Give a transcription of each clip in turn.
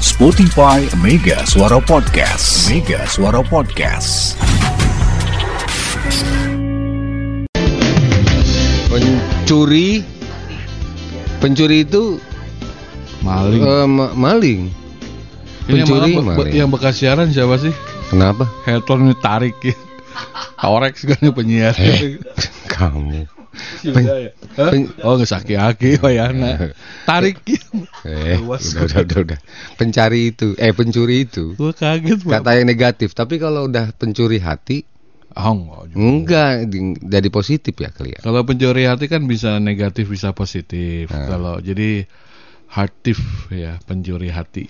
Spotify Mega Suara Podcast. Mega Suara Podcast. Pencuri Pencuri itu Maling. eh, ma- maling. Ini yang, pencuri malah be- maling. yang bekas siaran siapa sih? Kenapa? Helton ini tarik ya. Orex kan penyiar. Kamu. Sudah ya? Hah? pen- Oh nggak sakit aki wayana. Tarik ya. Eh, Luas. udah, udah, udah, udah. Pencari itu, eh pencuri itu. Gua kaget. Kata yang negatif, tapi kalau udah pencuri hati, Ah, enggak juga. enggak di- jadi positif ya kalian. Kalau pencuri hati kan bisa negatif bisa positif. Ah. Kalau jadi hard thief ya pencuri hati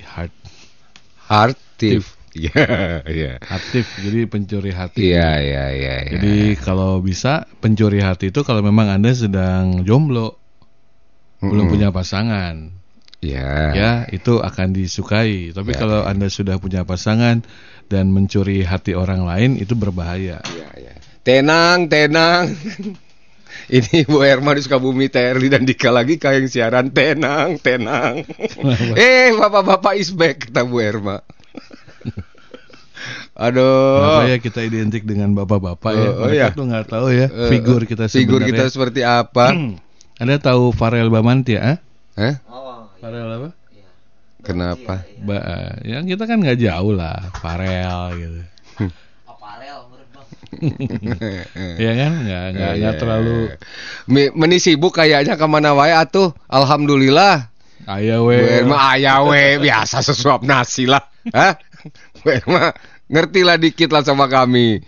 Hard thief. Iya, iya. thief jadi pencuri hati. Iya, iya, iya. iya. Jadi kalau bisa pencuri hati itu kalau memang anda sedang jomblo belum Mm-mm. punya pasangan Iya. ya itu akan disukai. Tapi Ya, kalau anda sudah punya pasangan dan mencuri hati orang lain itu berbahaya. Iya, iya. Tenang, tenang. Ini Bu Herma di Sukabumi, TRI dan Dika lagi kayak siaran tenang, tenang. eh, bapak-bapak is back kata Bu Herma. Aduh. Kenapa ya kita identik dengan bapak-bapak ya? Oh, oh, Mereka ya. tuh nggak tahu ya Eh, figur eh, kita Figur sebenarnya. kita seperti apa? Anda tahu Farel Bamantia? Ah? Hah? Farel apa? Kenapa? Ba eh, yang kita kan nggak jauh lah, Farel gitu. Iya kan? Nggak nggak nggak Iya. terlalu Meni sibuk kayaknya ke mana wae atuh. Alhamdulillah. ayah Bu we. Herma ayah we biasa sesuap nasi lah. Hah? Bu Herma ngertilah dikit lah sama kami.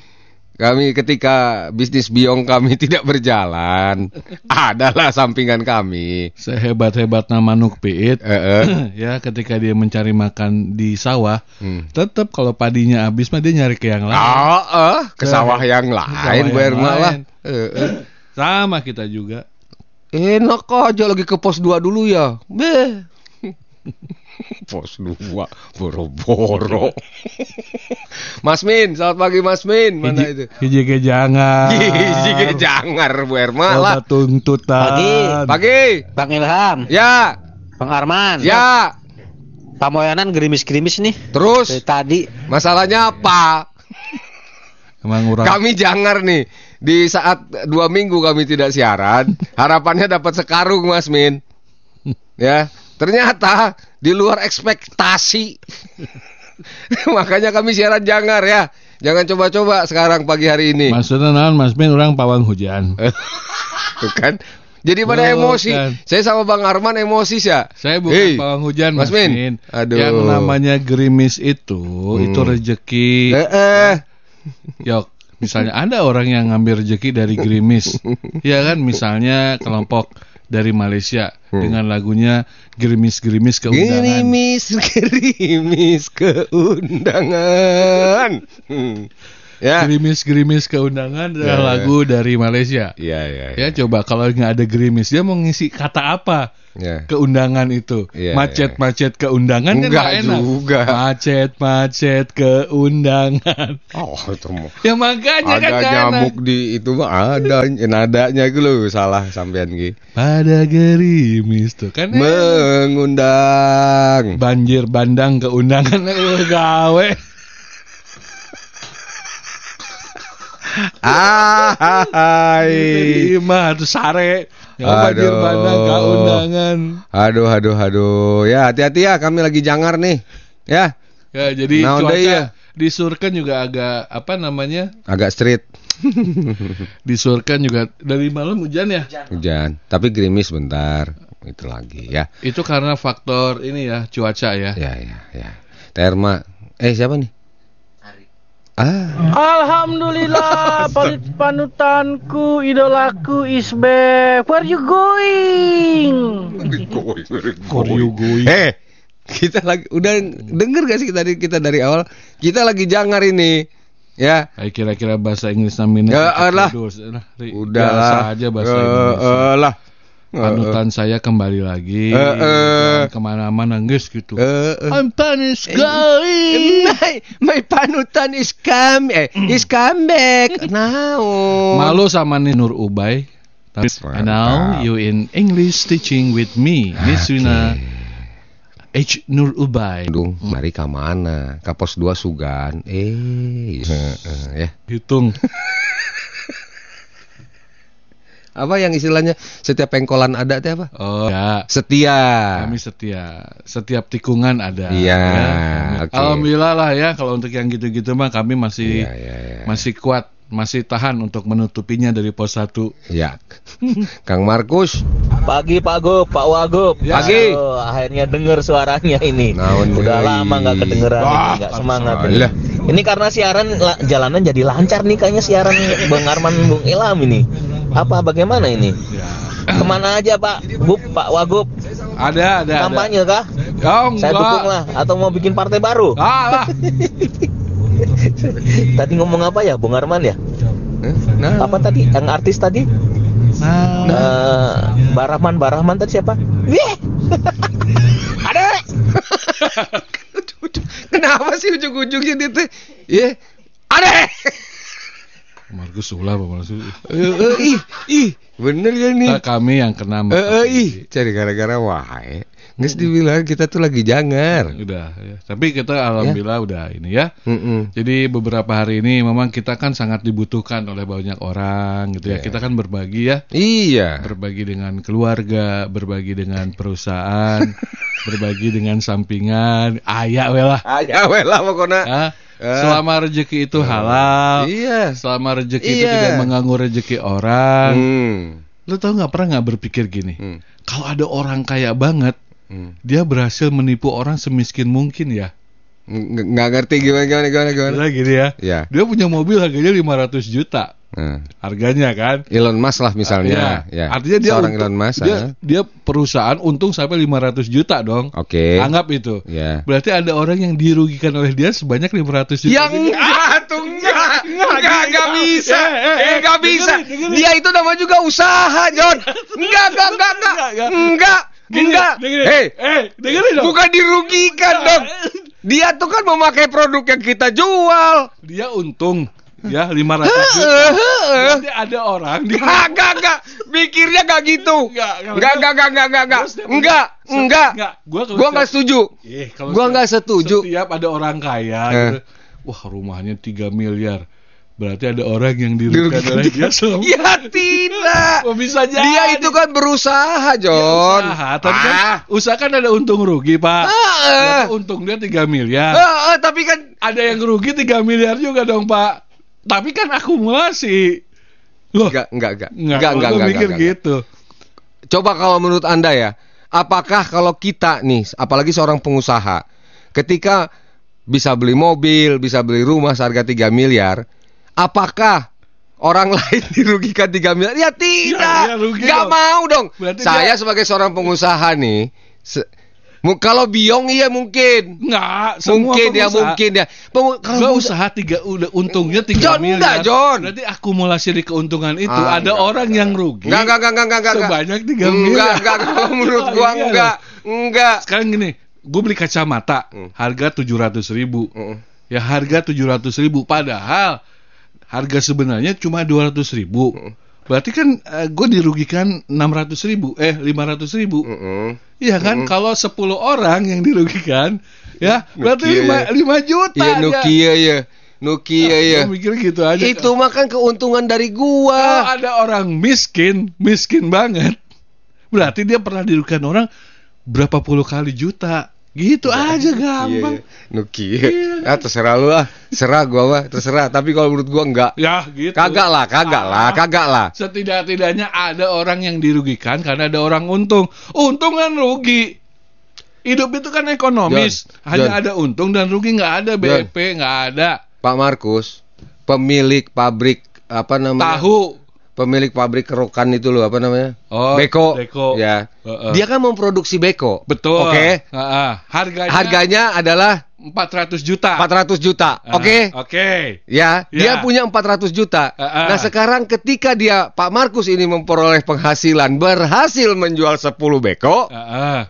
Kami ketika bisnis biong kami tidak berjalan, adalah sampingan kami. Sehebat-hebatnya manuk piit, Eh, eh. ya ketika dia mencari makan di sawah, Hmm. tetap kalau padinya habis mah dia nyari ke yang lain. Oh, eh, ke sawah yang lain, Bu Herma lah. Eh, eh. Sama kita juga. Enak aja lagi ke pos 2 dulu ya. Beh. pos 2 boro-boro. Mas Min, selamat pagi Mas Min. Mana itu? Hiji ke jangan. Gizi ke jangar Bu Herma lah. Tuntutan. Pagi. Pagi. Bang Ilham, Ya, Bang Arman, ya. Pak Moyanan gerimis-gerimis nih dari Terus tadi. masalahnya apa? Emang Kami jangar nih. Di saat dua minggu kami tidak siaran, harapannya dapat sekarung Mas Min. Ya, ternyata di luar ekspektasi. Makanya kami siaran jangar ya. Jangan coba-coba sekarang pagi hari ini. Maksudnya naon Mas Min orang pawang hujan. Tuh kan. Jadi pada Bukan. emosi. Saya sama Bang Arman emosi ya. Saya bukan Hei, pawang hujan Mas Mas, Min. Min. Aduh. Yang namanya gerimis itu itu Hmm. rezeki. Eh, eh. Yok, misalnya ada orang yang ngambil rezeki dari gerimis. ya kan misalnya kelompok dari Malaysia Hmm. dengan lagunya gerimis-gerimis keundangan. Gerimis, gerimis keundangan. Hmm. Ya. Gerimis-gerimis keundangan adalah Ya, ya. lagu dari Malaysia. Iya, iya. Ya coba kalau nggak ada gerimis dia mau ngisi kata apa? Ya. keundangan itu Iya, macet-macet keundangan kan Enggak nggak enak juga. macet-macet keundangan Oh, itu mau. ya makanya kan Ada nggak nyamuk enak. di itu mah ada nadanya itu loh salah sampean Ki. pada gerimis tuh kan. Mengundang. banjir bandang keundangan gawe Hai. lima tuh sare ya, Aduh. bandang keundangan Aduh aduh aduh. Ya hati-hati ya kami lagi jangar nih. Ya, ya jadi Nah, cuaca iya. di Surken juga agak apa namanya agak street. di Surken juga dari malam hujan ya Hujan, tapi gerimis bentar. Itu lagi ya. itu karena faktor ini ya cuaca ya Ya ya ya. Terma. Eh siapa nih? Ah, Alhamdulillah palit panutanku idolaku is back where you going For you going. Eh, kita lagi udah denger gak sih tadi kita dari awal? Kita lagi jangar ini. Ya. Kayak kira-kira bahasa Inggris namanya Ya, alah. Udah Udah biasa aja bahasa Eh, Inggris eh, lah. Panutan saya kembali lagi Eh, eh. Jangan Ke mana-mana guys gitu Eh, eh. I'm Panis going My, my panutan is come eh, is come back. Now. Malu sama nih Nur Ubay Tapi. And now you in English teaching with me Miss Wina H Nur Ubay. Dung, mari ke mana? Ke pos 2 Sugan. Eh, heeh, ya. Hitung. Apa yang istilahnya setiap pengkolan ada teh apa? Oh ya. Setia. Kami setia, setiap tikungan ada. Iya, Kami- oke. Alhamdulillah lah ya kalau untuk yang gitu-gitu mah kami masih Iya, iya, iya. masih kuat, masih tahan untuk menutupinya dari pos 1 Ya. Kang Markus. Pagi Pak Gub, Pak Wagub. Pagi. Aduh, akhirnya denger suaranya ini. Naon Udah lama nggak kedengeran, Wah, ini, nggak semangat. ini. alah. Ini karena siaran la- jalanan jadi lancar nih kayaknya siaran Bang Arman Bung Ilham ini. Apa bagaimana ini? Ya. Ke mana aja Pak Gub, Pak Wagub? Ada, ada, ada. Kampanye kah? Oh, enggak. Saya dukung lah. Atau mau bikin partai baru? Ah, lah. Tadi ngomong apa ya, Bung Arman ya? Eh, Nah, Apa tadi? Yang artis tadi? Nah, Eh, Barahman, Barahman tadi siapa? Wih! Ada! kenapa sih ujung-ujungnya dia teh? Ya. Ada. Markus ulah Pak Markus. Eh, eh, ih, ih, bener ya nih. Nah, kami yang kena Eh, eh, ih, cari gara-gara wae. Nges dibilang kita tuh lagi jangar. Udah ya. Tapi kita alhamdulillah udah ini ya. Mm-mm. Jadi beberapa hari ini memang kita kan sangat dibutuhkan oleh banyak orang gitu ya. Iya. Kita kan berbagi ya, Iya. berbagi dengan keluarga, berbagi dengan perusahaan, berbagi dengan sampingan, ayak we lah. Aja we lah pokoknya. Ah. Selama rezeki itu halal, Iya. selama rezeki itu Iya. tidak mengganggu rezeki orang. Hmm. Lu tau nggak pernah nggak berpikir gini? Hmm. Kalau ada orang kaya banget, Hmm. dia berhasil menipu orang semiskin mungkin ya. Ng- Nggak ngerti gimana gimana gimana gimana. Nah, gini ya. Ya. Dia punya mobil harganya 500 juta. Nah. Harganya kan. Elon Musk lah misalnya. Iya. Ya. Artinya dia seorang untung- Elon Musk. dia, ah. dia perusahaan untung sampai 500 juta dong. Oke. Anggap itu. Ya. Berarti ada orang yang dirugikan oleh dia sebanyak 500 juta. Yang enggak tuh enggak. Enggak enggak bisa. Eh, eh, Eh eh, enggak bisa. dengerin. Dia itu nama juga usaha, John. Enggak enggak enggak enggak. Enggak. Enggak. Hei, eh, dengerin dong. bukan dirugikan dong. Dia tuh kan memakai produk yang kita jual. Dia untung ya 500 juta. Berarti ada orang di Enggak, enggak. Mikirnya enggak gitu. Enggak, Enggak, enggak, enggak, enggak, enggak, enggak. Enggak, enggak. Gua Gua enggak setuju. Eh, kalau Gua enggak setuju. Setiap ada orang kaya Eh. gitu. Wah, rumahnya 3 miliar. Berarti ada orang yang dirugikan oleh dia selama Ya tidak. Oh, bisa jadi. Dia itu kan berusaha, John. usaha, tapi kan Ah. usaha kan ada untung rugi, Pak. Heeh. Berarti untung dia 3 miliar. Heeh, tapi kan Ada yang rugi 3 miliar juga dong, Pak. Tapi kan akumulasi. Loh, enggak, enggak, enggak. enggak, Enggak, enggak, enggak, mikir enggak, enggak. gitu. Coba kalau menurut Anda ya, apakah kalau kita nih, apalagi seorang pengusaha, ketika bisa beli mobil, bisa beli rumah seharga 3 miliar, apakah orang lain dirugikan 3 miliar? Ya tidak. Ya, ya, Nggak dong. mau dong. Berarti Saya dia- sebagai seorang pengusaha nih, se- kalau biong iya mungkin. Enggak, semua Mungkin ya, mungkin ya. Pengu- Kalau usaha tiga udah untungnya tiga John, miliar. enggak, John. Berarti akumulasi di keuntungan itu Ah, ada enggak, orang yang rugi. Enggak, enggak, enggak, enggak, enggak, enggak. Sebanyak 3 Enggak, miliar. enggak, kalau menurut Oh, gua iya enggak. Enggak. Sekarang gini, gue beli kacamata Hmm. harga 700 ribu. Mm. Ya harga 700 ribu. Padahal harga sebenarnya cuma 200 ribu. Hmm. Berarti kan gue dirugikan 600 ribu, eh 500 ribu. Iya kan? Kalau 10 orang yang dirugikan, ya berarti Nokia 5, ya. juta. Iya ya. Nokia ya. Nokia ya. Gua mikir gitu aja. Itu mah kan keuntungan dari Kalau gua. ada orang miskin, miskin banget, berarti dia pernah dirugikan orang berapa puluh kali juta. Gitu aja gampang. Iya, iya. Nokia. Ah terserah lu lah. Serah gua mah, terserah. Tapi kalau menurut gua enggak. Ya gitu. Kagak lah, kagak lah, Ah. kagak lah. Setidak-tidaknya ada orang yang dirugikan karena ada orang untung. Untung kan rugi. Hidup itu kan ekonomis. John, Hanya John. ada untung dan rugi nggak ada BEP nggak ada. Pak Markus, pemilik pabrik apa namanya? Tahu. Pemilik pabrik kerokan itu loh, apa namanya? Oh, Beko. Beko. Ya. Heeh. Dia kan memproduksi beko. Betul. Oke. Heeh. Harganya, Harganya adalah 400 juta. 400 juta. Oke. Oke. Ya, Ya. dia punya 400 juta. Ah, ah. Nah, sekarang ketika dia Pak Markus ini memperoleh penghasilan berhasil menjual 10 beko, Heeh.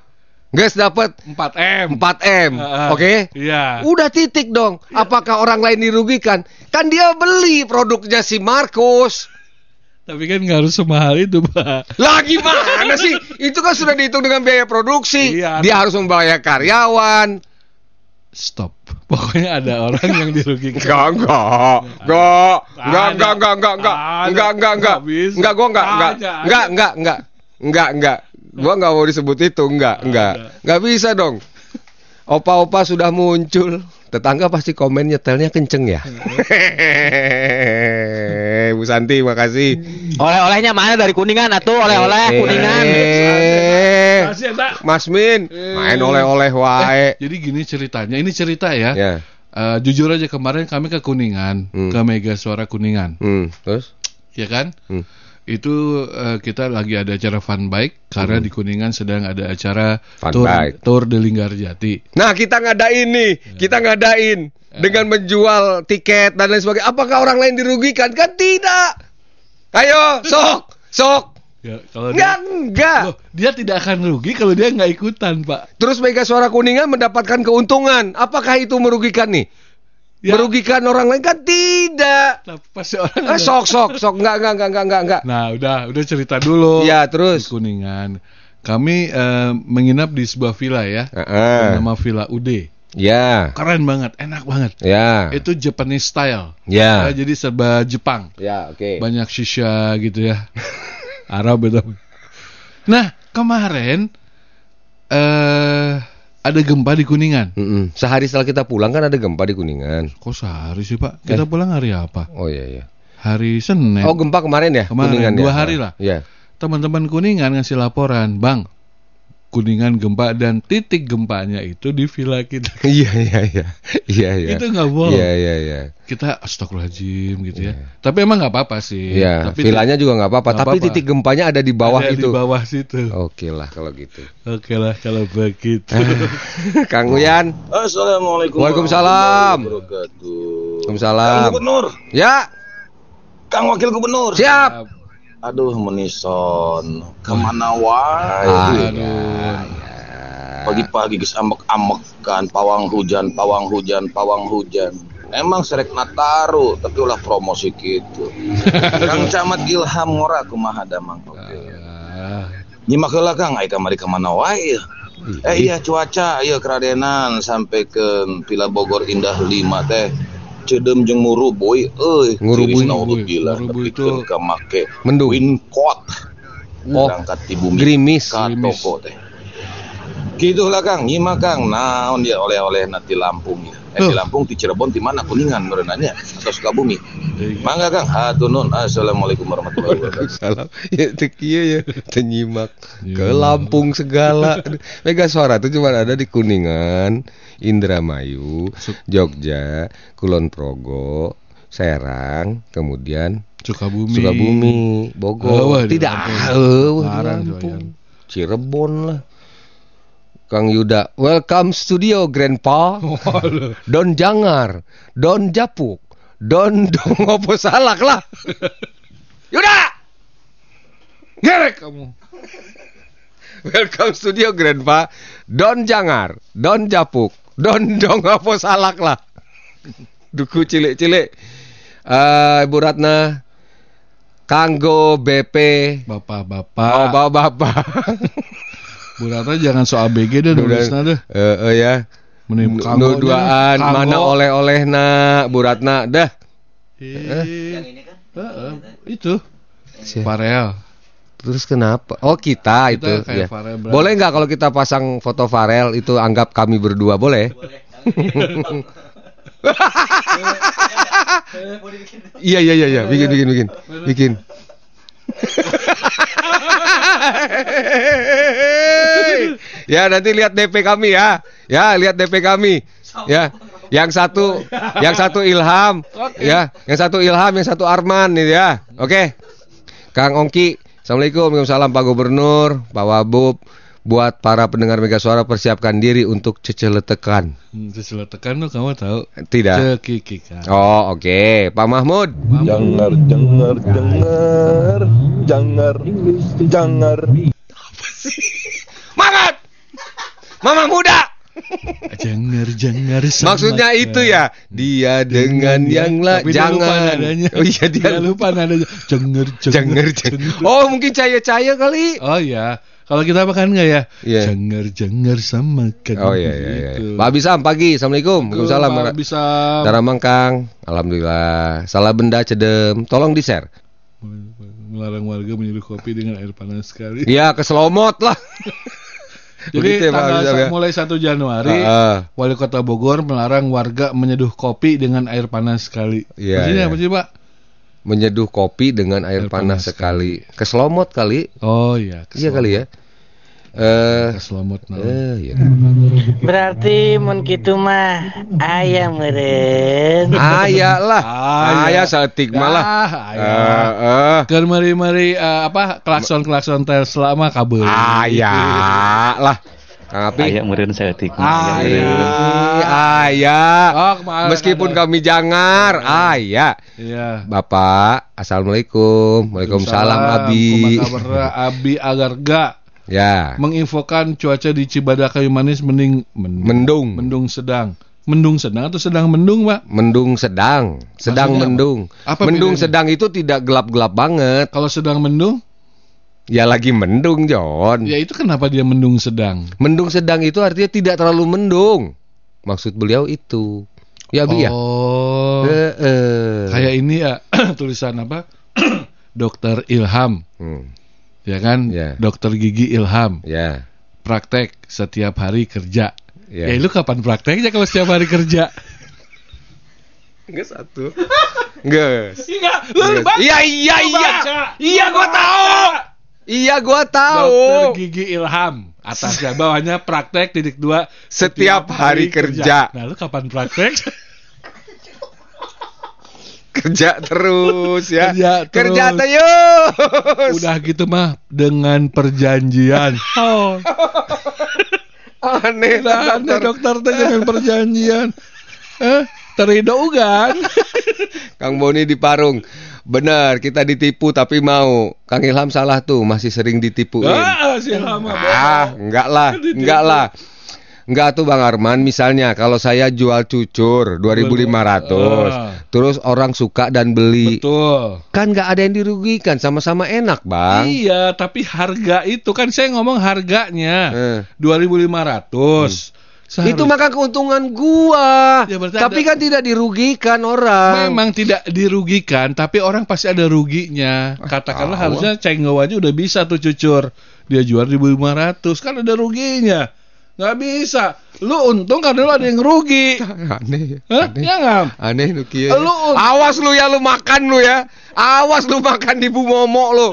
guys dapat 4M. 4M. Heeh. Oke? Iya. Udah titik dong. Apakah orang lain dirugikan? Kan dia beli produknya si Markus. Tapi kan nggak harus semahal itu, Pak. Lah gimana sih? Itu kan sudah dihitung dengan biaya produksi. Iya. Dia harus membayar karyawan. Stop. Pokoknya ada orang yang dirugikan. Enggak, enggak. Enggak. Enggak, enggak, enggak, enggak, enggak. Ada. Enggak, enggak, enggak. Nggak bisa. Enggak, gua enggak, enggak. Ada, ada. Enggak, enggak, enggak. Enggak, enggak. Gua enggak mau disebut itu, enggak, enggak. Enggak bisa dong. Opa-opa sudah muncul. Tetangga pasti komen nyetelnya kenceng ya. Bu Santi, makasih. Oleh-olehnya mana dari Kuningan atuh oleh-oleh Eh, Kuningan. Eh. Mas Min, main oleh-oleh wae. Jadi gini ceritanya, ini cerita ya. Ya. Eh, jujur aja kemarin kami ke Kuningan, Hmm. ke Mega Suara Kuningan, Hmm, terus? ya kan? Hmm. Itu eh, kita lagi ada acara fun bike karena di Kuningan sedang ada acara Hmm. Fun tour bike. tour de Linggarjati. Nah, kita ngadain nih, kita ngadain dengan menjual tiket dan lain sebagainya. Apakah orang lain dirugikan? Kan tidak. Ayo, sok, sok. Ya, kalau Enggak, dia, enggak. Loh, dia tidak akan rugi kalau dia nggak ikutan, Pak. Terus Mega Suara Kuningan mendapatkan keuntungan. Apakah itu merugikan nih? Ya. Merugikan orang lain kan tidak. Nah, pasti orang Eh, sok, sok, sok. Enggak, enggak, enggak, enggak, enggak, enggak. Nah, udah udah cerita dulu. Ya, Di terus. Kuningan. Kami eh, menginap di sebuah villa ya. Heeh. Nama Villa Ude. Ya, Keren banget, enak banget. ya, Itu Japanese style. ya. Ya, jadi serba Jepang. Ya, oke. Banyak shisha gitu ya. Arab itu. Nah, kemarin eh ada gempa di Kuningan. Mm-mm. Sehari setelah kita pulang kan ada gempa di Kuningan. Kok sehari sih, Pak? Kita Eh. pulang hari apa? Oh iya iya. Hari Senin. Oh gempa kemarin ya? Kemarin, Kuningan dua ya? hari lah. Iya. teman-teman Kuningan ngasih laporan, Bang, Kuningan gempa dan titik gempanya itu di villa kita. Iya iya iya. Iya iya. Itu nggak boleh. Iya iya iya. Kita astagfirullahaladzim gitu ya. Tapi emang nggak apa-apa sih. Iya. Tapi Villanya juga nggak apa-apa. Tapi apa-apa. titik gempanya ada di bawah ada itu. Di bawah situ. Oke lah kalau gitu. Oke lah kalau begitu. Kang Uyan. Assalamualaikum Waalaikumsalam. Waalaikumsalam. Kang Gubernur, Ya, Kang Wakil Gubernur. siap. Aduh menison, ke mana wae? Pagi-pagi geus ambek-ambek kan, pawang hujan, pawang hujan, pawang hujan. Emang serek nataru, tapi ulah promosi gitu. Kang Camat Ilham ngora kumaha damang. Ah, Nyimak heula Kang, ai kamari ke mana wae? Eh iya cuaca, iya keradenan sampai ke Villa Bogor Indah 5 teh. Cedem jeung ngurubuy euy. Ngurubuy. Naudzubillah, Ngurubuy itu ka make Mendung. Wincot. Oh, Berangkat di bumi gerimis. ka toko teh. Gitu lah Kang, nyimak Kang. Naon dia oleh-oleh nanti Lampung ya. Eh di. Lampung di Cirebon di mana Kuningan berenanya atau Sukabumi. iya. Mangga Kang, hatunun. Assalamualaikum warahmatullahi wabarakatuh. Salam. Ya teu kieu ya, teu nyimak. Ke Iya. Lampung segala. Mega Suara itu cuma ada di Kuningan, Indramayu, Jogja, Kulon Progo, Serang, kemudian Sukabumi. Sukabumi, Bogor. Oh, Tidak, Lampung. Lampung. Cirebon lah. Kang Yuda, welcome studio Grandpa. Don Jangar, Don Japuk, Don Dong opo salak lah. Yuda! Gerek kamu. Welcome studio Grandpa. Don Jangar, Don Japuk, Don Dong opo salak lah. Duku cilik-cilik. Eh Ibu Ratna Kanggo BP Bapak-bapak. Oh bapak-bapak Bu Ratna jangan soal BG deh nulisnya deh. Eh ya Mending Nu- kanggo Nuduaan aja. Mana oleh-oleh na Bu Ratna Dah Eh, eh, itu Siap. Farel. Terus kenapa? Oh kita, Kita itu. kayak ya. Farel. Boleh nggak kalau kita pasang foto Farel itu anggap kami berdua boleh? Iya iya iya iya, bikin bikin bikin bikin. ya nanti lihat DP kami ya, ya lihat DP kami, ya. Yang satu, yang satu Ilham, ya. Yang satu Ilham, yang satu Arman, nih ya. Oke. Kang Ongki, Assalamualaikum, Waalaikumsalam Pak Gubernur, Pak Wabub. Buat para pendengar Mega Suara persiapkan diri untuk ceceletekan. Hmm, Terus tekan tuh kamu tahu. Tidak. Cekikikan. Oh, oke. Pak Mahmud. Jangar, jangar, jangar, jangar, jangar. Semangat! Mama muda! Jengar sama Maksudnya itu ya, dia dengan yang lain. Tapi dia lupa Jangan. nadanya. Oh iya dia, Dia lupa nadanya. Jengar jengar Jangan, jangan. Oh mungkin cahaya-cahaya kali. Oh ya, kalau kita makan nggak ya? Iya. Jengar jengar sama kan. Oh iya iya. iya. Gitu. Pak Abisam pagi. Assalamualaikum. Waalaikumsalam. Pak bisa Cara Mangkang. Alhamdulillah. Salah benda cedem. Tolong di share. melarang warga minum kopi dengan air panas sekali. Iya keselomot lah. Jadi Begitu ya, tanggal Abisam, sa- ya? mulai 1 Januari Heeh. Wali Kota Bogor melarang warga menyeduh kopi dengan air panas sekali. Iya, Maksudnya iya. apa sih, Pak? Menyeduh kopi dengan air, Air panas, panas sekali. Keselomot kali. Oh iya, Iya kali ya. Eh, Keselomot nah. eh, iya. Berarti mun kitu mah ayam meureun. Ayah lah. Ayah. Ayah setik malah. Ah, Eh, ayah. Kan mari-mari eh, apa klakson-klakson Tesla mah kabel. Ayah lah. Kang Api. Ayah meureun seeutik. Ayah. Ayah. Oh, Meskipun ada. kami jangar, ayah. Iya. Bapak, assalamualaikum, waalaikumsalam, Abi. Kabar Abi agar gak Ya, menginfokan cuaca di Cibadak Kayu Manis mending men- mendung, mendung sedang. Mendung sedang atau sedang mendung, Pak? mendung sedang, sedang Maksudnya apa? mendung. Apa mendung bedanya? sedang itu tidak gelap-gelap banget. Kalau sedang mendung, Ya lagi mendung, John. ya itu kenapa dia mendung sedang? Mendung sedang itu artinya tidak terlalu mendung. Maksud beliau itu. Ya, Bi ya. Oh. Eh, eh. Kayak ini ya tulisan apa? Dokter Ilham, Hmm, ya kan? Ya. Dokter gigi Ilham, ya. praktek setiap hari kerja. Ya. Ya, lu kapan prakteknya kalau setiap hari kerja? Enggak satu. Enggak. Enggak, Iya, iya, iya. Iya, gua tahu. Iya, gua tahu. Dokter Gigi Ilham atasnya bawahnya praktek titik dua Setiap hari kerja. Nah lu kapan praktek? Kerja terus ya. Kerja terus. Kerja terus. Udah gitu mah dengan perjanjian. Oh, aneh aneh dokter teh dengan perjanjian. Eh, terido ugan. Kang Boni di Parung. Benar, kita ditipu tapi mau. Kang Ilham salah tuh, masih sering ditipuin. Ah, si lama Ah, enggak lah, enggak lah. Enggak tuh Bang Arman, misalnya kalau saya jual cucur 2500, Ah. terus orang suka dan beli. Betul. Kan enggak ada yang dirugikan, sama-sama enak, Bang. Iya, tapi harga itu kan saya ngomong harganya Eh. 2500. Seharus- Itu maka keuntungan gua. Ya, tapi ada- kan tidak dirugikan orang. Memang tidak dirugikan, tapi orang pasti ada ruginya. Katakanlah tahu. harusnya cenggo aja udah bisa tuh cucur. Dia jual 1500, kan ada ruginya. Nggak bisa. Lu untung karena lu ada yang rugi. Aneh. Hah? Aneh. Ya? Aneh lu Kia. Lu- Awas lu ya lu makan lu ya. Awas lu makan di Bu Momo lu.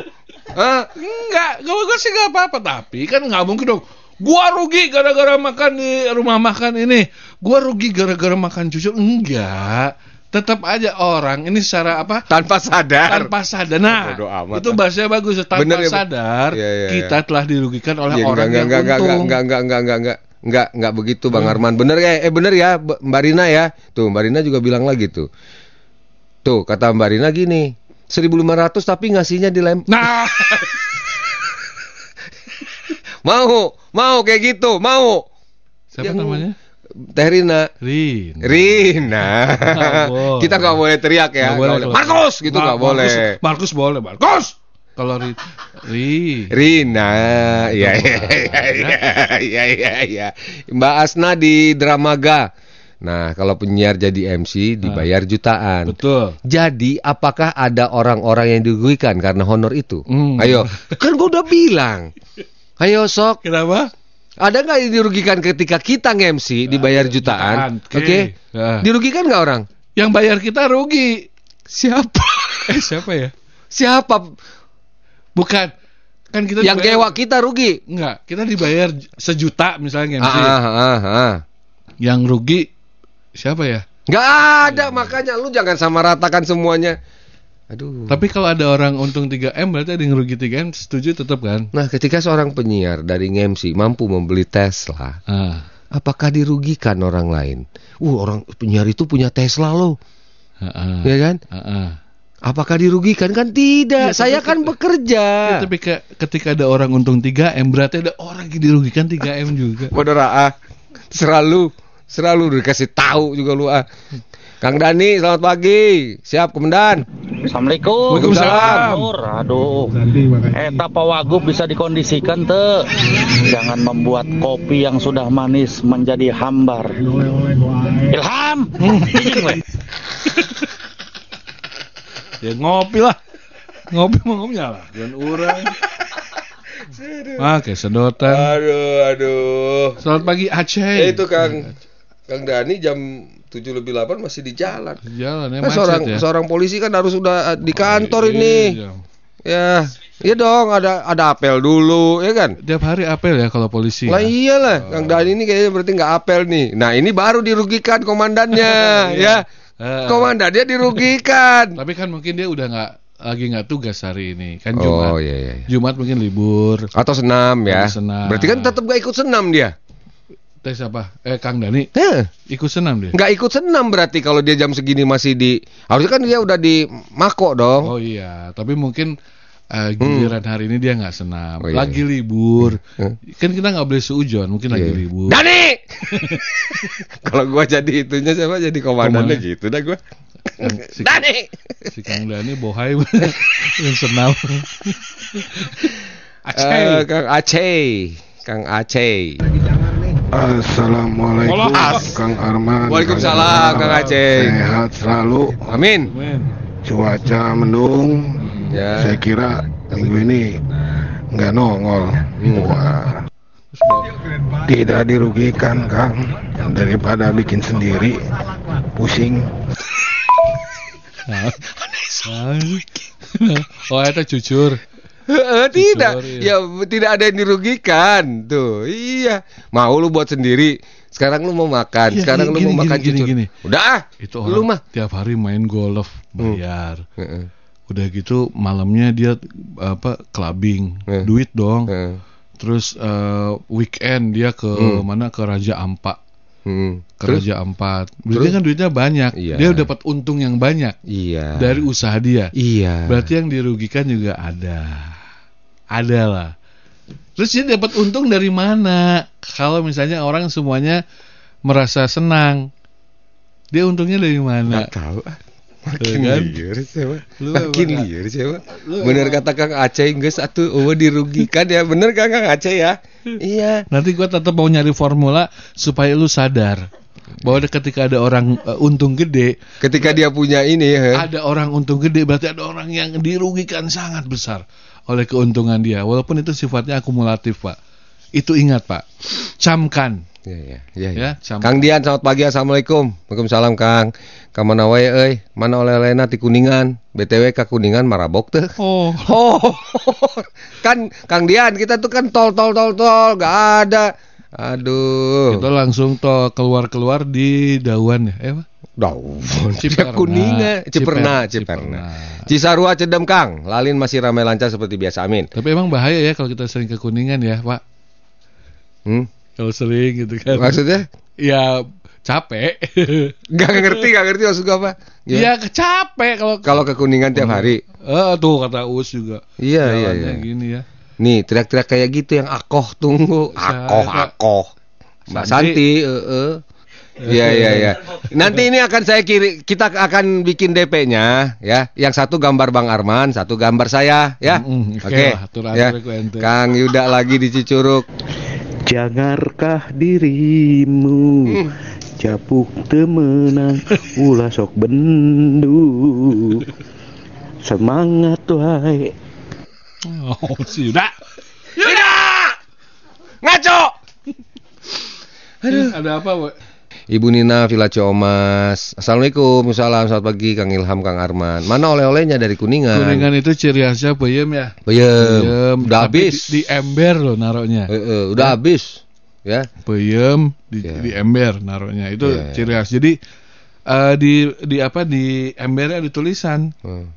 Hah? Enggak, kalau gue sih nggak apa-apa. Tapi kan nggak mungkin dong. Gua rugi gara-gara makan di rumah makan ini. Gua rugi gara-gara makan cucur. Enggak. Tetap aja orang ini secara apa? Tanpa sadar. tanpa sadar. Nah, amat itu bahasanya bagus. Tanpa Bener ya, sadar, Iya, iya, kita telah dirugikan oleh Ya, orang enggak, yang enggak, enggak, untung. enggak, enggak, enggak, enggak, enggak, enggak, enggak, enggak begitu Bang Arman. Bener ya? Eh bener ya Mbak Rina ya. Tuh Mbak Rina juga bilang lagi tuh. Tuh kata Mbak Rina gini. 1500 tapi ngasihnya dilem. Nah, Mau, mau kayak gitu, mau. siapa Yang- namanya? Teh Rina. Rin. Rina. Boleh. Kita nggak boleh teriak ya. Nggak boleh kalau- Markus gitu nggak boleh. Markus, boleh, Markus. Kalau Rin, Rin. Rina, iya iya iya iya iya iya iya. Mbak Asna di Dramaga. Nah, kalau penyiar jadi MC dibayar jutaan. Betul. Jadi, apakah ada orang-orang yang dirugikan karena honor itu? Hmm. Ayo, kan gua udah bilang. Ayo sok, Kenapa? ada nggak yang dirugikan ketika kita nge-MC dibayar jutaan? jutaan, Oke, oke. Ya. dirugikan nggak orang? Yang bayar kita rugi. Siapa? Eh, siapa ya? Siapa? Bukan. Kan kita Yang dibayar- kita rugi. Enggak, kita dibayar sejuta misalnya MC. Ah, ah, ah, ah. Yang rugi siapa ya? Nggak ada makanya lu jangan sama ratakan semuanya. Aduh. Tapi kalau ada orang untung 3M berarti ada yang rugi 3M setuju tetap kan? Nah, ketika seorang penyiar dari MC mampu membeli Tesla, Ah. apakah dirugikan orang lain? Uh, orang penyiar itu punya Tesla loh, Heeh. ya kan? Heeh. Apakah dirugikan? Kan tidak. Ya, Saya tapi- kan bekerja. Ya, tapi ke- ketika ada orang untung 3M berarti ada orang yang dirugikan 3M juga. Bodoh ah. selalu selalu dikasih tahu juga lu ah. Kang Dani, selamat pagi. Siap, Komandan. Assalamualaikum. Waalaikumsalam. Aduh. Eta Wagub bisa dikondisikan te. Jangan membuat kopi yang sudah manis menjadi hambar. Ilham. Ya ngopi lah. Ngopi mau ngopi lah. Dan orang. Ah, kayak sedotan. Aduh, aduh. Selamat pagi Aceh. Eh, itu Kang Kang Dani jam 7 lebih 8 masih di jalan. Jalan ya macet seorang ya. seorang polisi kan harus sudah eh, di kantor Iya. ini. Ya. Iya dong, ada ada apel dulu, ya kan? Tiap hari apel ya kalau polisi. Lah ya. iyalah, Kang Dani ini kayaknya berarti nggak apel nih. Nah ini baru dirugikan komandannya, ya. Eh, Komandannya dirugikan. Tapi kan mungkin dia udah nggak lagi nggak tugas hari ini. Kan Oh Jumat. iya iya. Jumat mungkin libur. Atau senam ya. Atau senam. Berarti kan tetap gak ikut senam dia. Tes apa? Eh Kang Dani Heh, ikut senam dia. nggak ikut senam berarti kalau dia jam segini masih di. Harusnya kan dia udah di mako dong. Oh iya, tapi mungkin eh, giliran hari ini dia nggak senam. Hmm. Oh, iya, lagi libur. Hmm. Kan kita nggak boleh seujon, mungkin lagi Iya. libur. Dani. kalau gua jadi itunya siapa jadi komandannya Komandan. gitu dah gua. Kang- si, Dani. si Kang Dani bohai yang senam. Aceh. Eh, Kang Aceh. Kang Aceh. Assalamualaikum As. Kang Arman Waalaikumsalam, Kang Aceh. Sehat selalu Amin. Cuaca mendung Ya. Saya kira minggu ini nggak nongol Wah Tidak dirugikan Kang Daripada bikin sendiri Pusing Nah. oh, itu cucur. Tidak, ya tidak ada yang dirugikan tuh. Iya, mau lu buat sendiri. Sekarang lu mau makan, Iya, sekarang lu gini, mau gini, makan gini, cucur. gini. Udah, ah. Itu lu orang mah. tiap hari main golf bayar. Heeh, Udah gitu malamnya dia apa clubbing, Hmm. duit dong. heeh, Terus eh, weekend dia ke Hmm. mana ke Raja Ampat, hmm. ke Terus? Raja Ampat. Berarti Terus? kan duitnya banyak. Iya. Dia dapat untung yang banyak Iya. dari usaha dia. Iya. Berarti yang dirugikan juga ada. Ada lah. Terus dia dapat untung dari mana? Kalau misalnya orang semuanya merasa senang, dia untungnya dari mana? Nggak tahu. ah. Tuh Makin kan? liar siapa? Lu Makin liar siapa? Lu Bener kata Kang Aceh geus satu oh dirugikan ya. Bener kan Kang Aceh ya? Iya. Nanti gua tetap mau nyari formula supaya lu sadar bahwa ketika ada orang eh, untung gede, Ketika dia punya ini ya. ada orang untung gede berarti ada orang yang dirugikan sangat besar oleh keuntungan dia. Walaupun itu sifatnya akumulatif, Pak. Itu ingat, Pak. Camkan. Iya, iya, iya. Ya, Ya, sama. Kang Dian, selamat pagi, assalamualaikum. Waalaikumsalam, Kang. Ka mana wae euy? Mana oleh-olehna ti Kuningan? BTW ka Kuningan marabok teh. Oh, Oh, kan Kang Dian, kita tuh kan tol tol tol tol, gak ada. Aduh. Kita langsung to keluar-keluar di Dawan ya. Eh, apa? Daun. Ciperna. Kuningan, Ciperna, Ciper- Ciperna. Cisarua Cedem Kang, Lalin masih ramai lancar seperti biasa, amin. Tapi emang bahaya ya kalau kita sering ke Kuningan ya, Pak. Hmm? Kalau sering gitu kan. Maksudnya? Ya capek. Gak ngerti, gak ngerti maksud gua apa? Ya capek kalau Kalau ke Kuningan tiap hari. Eh, tuh kata Us juga. Iya, iya, iya. gini ya. Nih, teriak-teriak kayak gitu yang akoh tunggu. Akoh, Siapa? akoh. Mbak Santi. Santi, heeh. Iya, iya, iya. Nanti ini akan saya kiri, kita akan bikin DP-nya, ya. Yang satu gambar Bang Arman, satu gambar saya, ya. Mm, Oke. oke atur ya. Kang Yuda lagi di Cicurug. Jangarkah dirimu Hmm. Capuk temenang Ulah sok bendu Semangat wae Oh, sih udah. Yuda! Ngaco! Aduh. Ada apa, Pak? Ibu Nina Villa Ciomas. Assalamualaikum, salam, selamat pagi Kang Ilham, Kang Arman. Mana oleh-olehnya dari Kuningan? Kuningan itu ciri khasnya peyem ya. Peyem. Udah Tapi habis. Di, di ember loh naruhnya. Eh, eh, udah habis. Ya. Peyem di, Ya. di ember naruhnya. Itu Ya. ciri khas. Jadi eh, di di apa di embernya ada tulisan Hmm.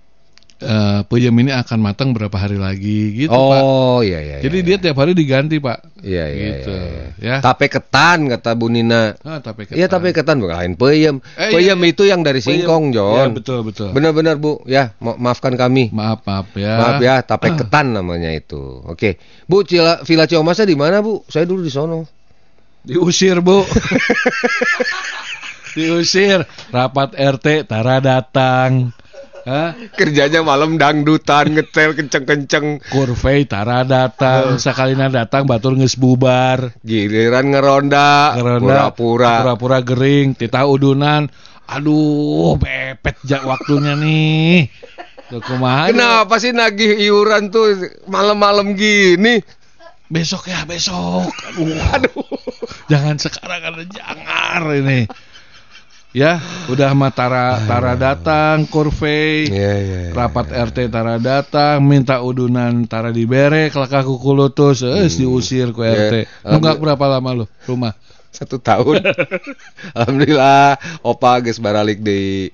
Eh peyem ini akan matang berapa hari lagi gitu, Pak. Oh, iya iya. Jadi iya, dia tiap hari diganti, Pak. Iya iya gitu. iya, iya. Ya. Tape ketan kata Bu Nina. Ah, tape Iya tape ketan bukan lain peyem. Eh, peyem iya, iya. itu yang dari Peyem. singkong, John. betul betul. Benar-benar Bu, ya ma- maafkan kami. Maaf, maaf ya. Maaf ya, tape ketan namanya itu. Oke. Bu, Cila, Villa Ciomasnya di mana, Bu? Saya dulu di sono. Diusir, Bu. Diusir. Rapat RT Tara datang. Hah? Kerjanya malam dangdutan, ngetel kenceng-kenceng. Kurvey Tara datang, sakalina datang batur geus bubar. Giliran ngeronda, Ngeronda, pura-pura. pura-pura gering, tita udunan. Aduh, pepet jak waktunya nih. Tuh kumaha? Kenapa sih nagih iuran tuh malam-malam gini? Besok ya, besok. Aduh, aduh. Jangan sekarang ada jangar ini. Ya, udah mah Tara, Tara datang, Kurvey. Iya, iya. iya. Rapat RT Tara datang, minta udunan Tara dibere, kelakah kuku lutus, eh diusir ku RT. Ya, Nunggak berapa lama lu rumah? Satu tahun. Alhamdulillah, opa geus baralik di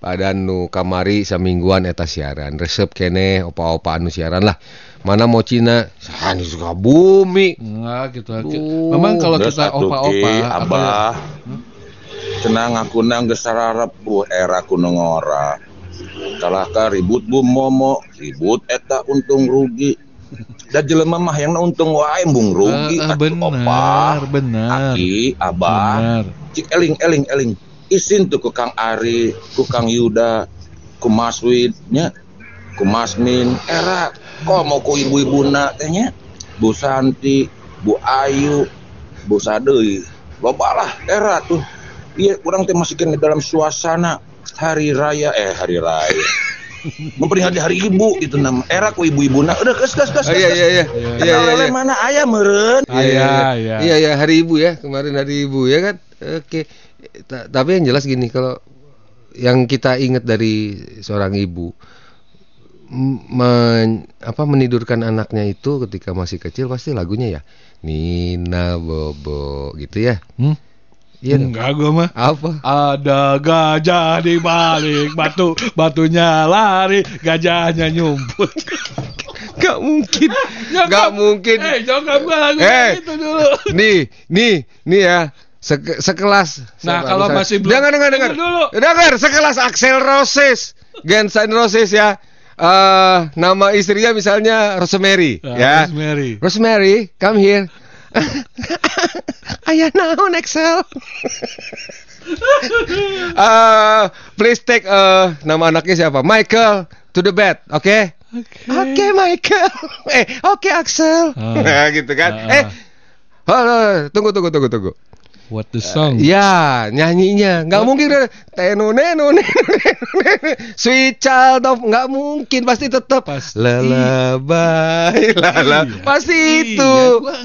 padan nu kamari samingguan eta siaran. Resep kene opa-opa anu siaran lah. Mana mau Cina? Sani suka bumi. Enggak gitu. Duh. Memang kalau kita opa-opa, Ki, apa ya? Abah. Cenah ngakuna geus sararep bu era kuno ngora. Kalah ka ribut bu momo, ribut eta untung rugi. Da jelema mah yang untung wae bung rugi Ah, ah, atuh, benar, benar. Aki, Abah. Cik eling eling eling. Isin tuh ku Kang Ari, ku Kang Yuda, ku Mas Wid nya, ku Mas Min, era kok mau ku ibu-ibuna teh nya. Bu Santi, Bu Ayu, Bu Sadeui. Loba lah era tuh. Iya, kurang teh masih kena dalam suasana hari raya eh hari raya. Memperingati hari ibu gitu nama. Era ku ibu-ibuna. Udah kes kes kes. Oh, iya iya iya. Iya iya iya. mana ayah meren? Iya. iya. Iya iya hari ibu ya kemarin hari ibu ya kan. Oke. Ta- Tapi yang jelas gini kalau yang kita ingat dari seorang ibu men- apa menidurkan anaknya itu ketika masih kecil pasti lagunya ya Nina Bobo gitu ya. Hmm? Iya. Enggak gua mah. Apa? Ada gajah di balik batu, batunya lari, gajahnya nyumput. Gak mungkin. Gak mungkin. Eh, jangan gua lagu Eh. itu dulu. Nih, nih, nih ya. Seke- sekelas. Nah, Siapa? kalau Misalnya- masih belum- Dengar, dengar, dengar. Dulu. Dengar, sekelas Axel Roses. Guns N' Roses ya. Eh, nama istrinya misalnya Rosemary, Ah, ya. Rosemary. Rosemary, come here. Ayah naon Axel. Eh, please take eh, nama anaknya siapa? Michael to the bed, oke? Oke Michael. eh, oke Axel. Ah. Nah, gitu kan. Ah, ah. Eh, oh, tunggu tunggu tunggu tunggu. What the song? Ya, nyanyinya. Nggak mungkin ada teno neno sweet child of nggak mungkin. Pasti tetap Pasti. lalabai lala Iya. pasti Iya, itu.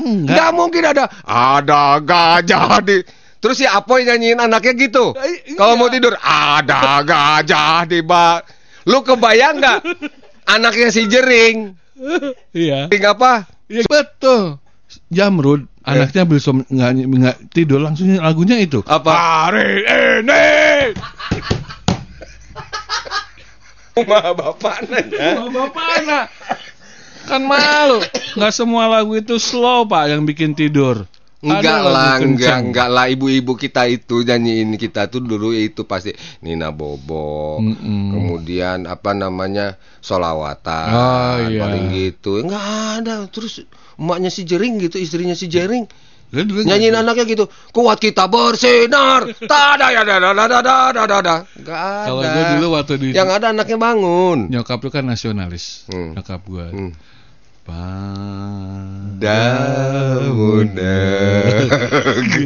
enggak. nggak mungkin ada ada gajah di. Terus si Apoy nyanyiin anaknya gitu. Eh, kalau iya. mau tidur ada gajah di bak lu kebayang nggak? Anaknya si Jering. Iya. Jering apa? Iya betul. Jamrud anaknya bisa nggak nggak tidur langsung lagunya itu. Apa? Hari ini. rumah bapak nanya Bapak anak. Kan malu. Nggak semua lagu itu slow pak yang bikin tidur. Enggak lah, enggak, enggak lah ibu-ibu kita itu nyanyiin kita tuh dulu itu pasti Nina Bobo, Mm-mm. kemudian apa namanya solawatan, Oh, iya. paling gitu. Enggak ada. Terus emaknya si Jering gitu, istrinya si Jering. Nyanyiin gitu. anaknya gitu. Kuat kita bersinar. Tada ya da da da da da da da. Ada. Kalau gue dulu waktu di Yang ada anaknya bangun. Nyokap lu kan nasionalis. Hmm. Nyokap gue. Hmm pada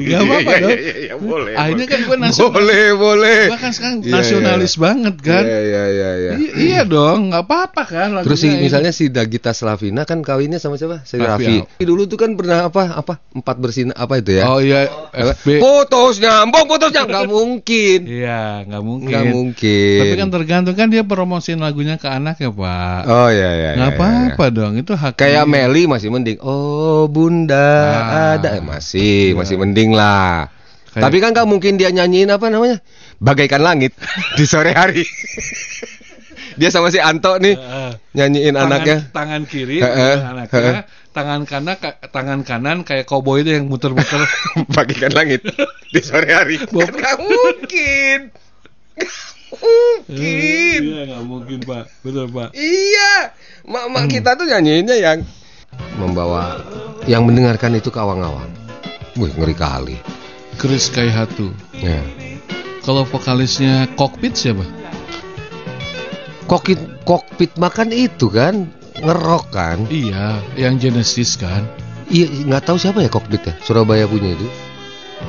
Nggak apa-apa dong. iya, iya, boleh. Akhirnya kan boleh. gua nasionalis. Boleh, boleh. Gua kan sekarang Iya, nasionalis iya. banget kan. Iya, iya, iya, iya. I- iya dong, nggak apa-apa kan. Terus si, misalnya si Dagita Slavina kan kawinnya sama siapa? Si Raffi. Raffi. Dulu tuh kan pernah apa? Apa? Empat bersinar apa itu ya? Oh iya? FB. Putus nyambung, putus nyambung. Nggak mungkin. Iya, nggak mungkin. Nggak mungkin. Tapi kan tergantung kan dia promosiin lagunya ke anak ya Pak. Oh iya iya. nggak iya, apa-apa iya. dong, itu hak. Kayak dia. Meli masih mending. Oh bunda Ah. ada Eh, masih Iya. masih mending lah. Kayak- Tapi kan nggak mungkin dia nyanyiin apa namanya? Bagaikan langit di sore hari. dia sama si Anto nih Heeh. nyanyiin tangan, anaknya. tangan kiri Heeh, anaknya, heeh. tangan kanan tangan kanan kayak koboi itu yang muter-muter. Bagaikan langit di sore hari. Kan mungkin. Nggak mungkin. Iya, nggak mungkin Pak. Betul Pak. Iya, mak-mak kita tuh nyanyiinnya yang membawa yang mendengarkan itu ke awang-awang. Wih, ngeri kali. Chris Kaihatu. Ya. Kalau vokalisnya Cockpit siapa? Kokpit kokpit makan itu kan ngerok kan? Iya, yang Genesis kan. Iya, nggak tahu siapa ya kokpit ya. Surabaya punya itu.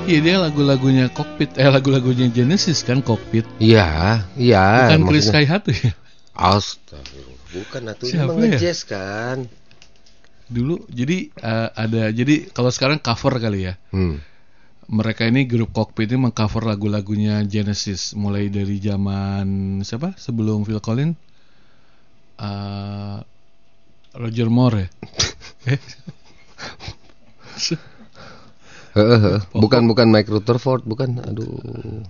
Iya dia lagu-lagunya Cockpit, eh lagu-lagunya Genesis kan Cockpit. Iya, iya. Bukan Chris Kaihatu ya. Astagfirullah. Bukan ini Siapa ya? ngejazz kan. Dulu jadi eh, ada jadi kalau sekarang cover kali ya. Hmm. Mereka ini grup Cockpit ini mengcover lagu-lagunya Genesis mulai dari zaman siapa? Sebelum Phil Collins. Eh, Roger Moore ya. Eh, Heeh. Bukan bukan Mike Rutherford, bukan. Aduh.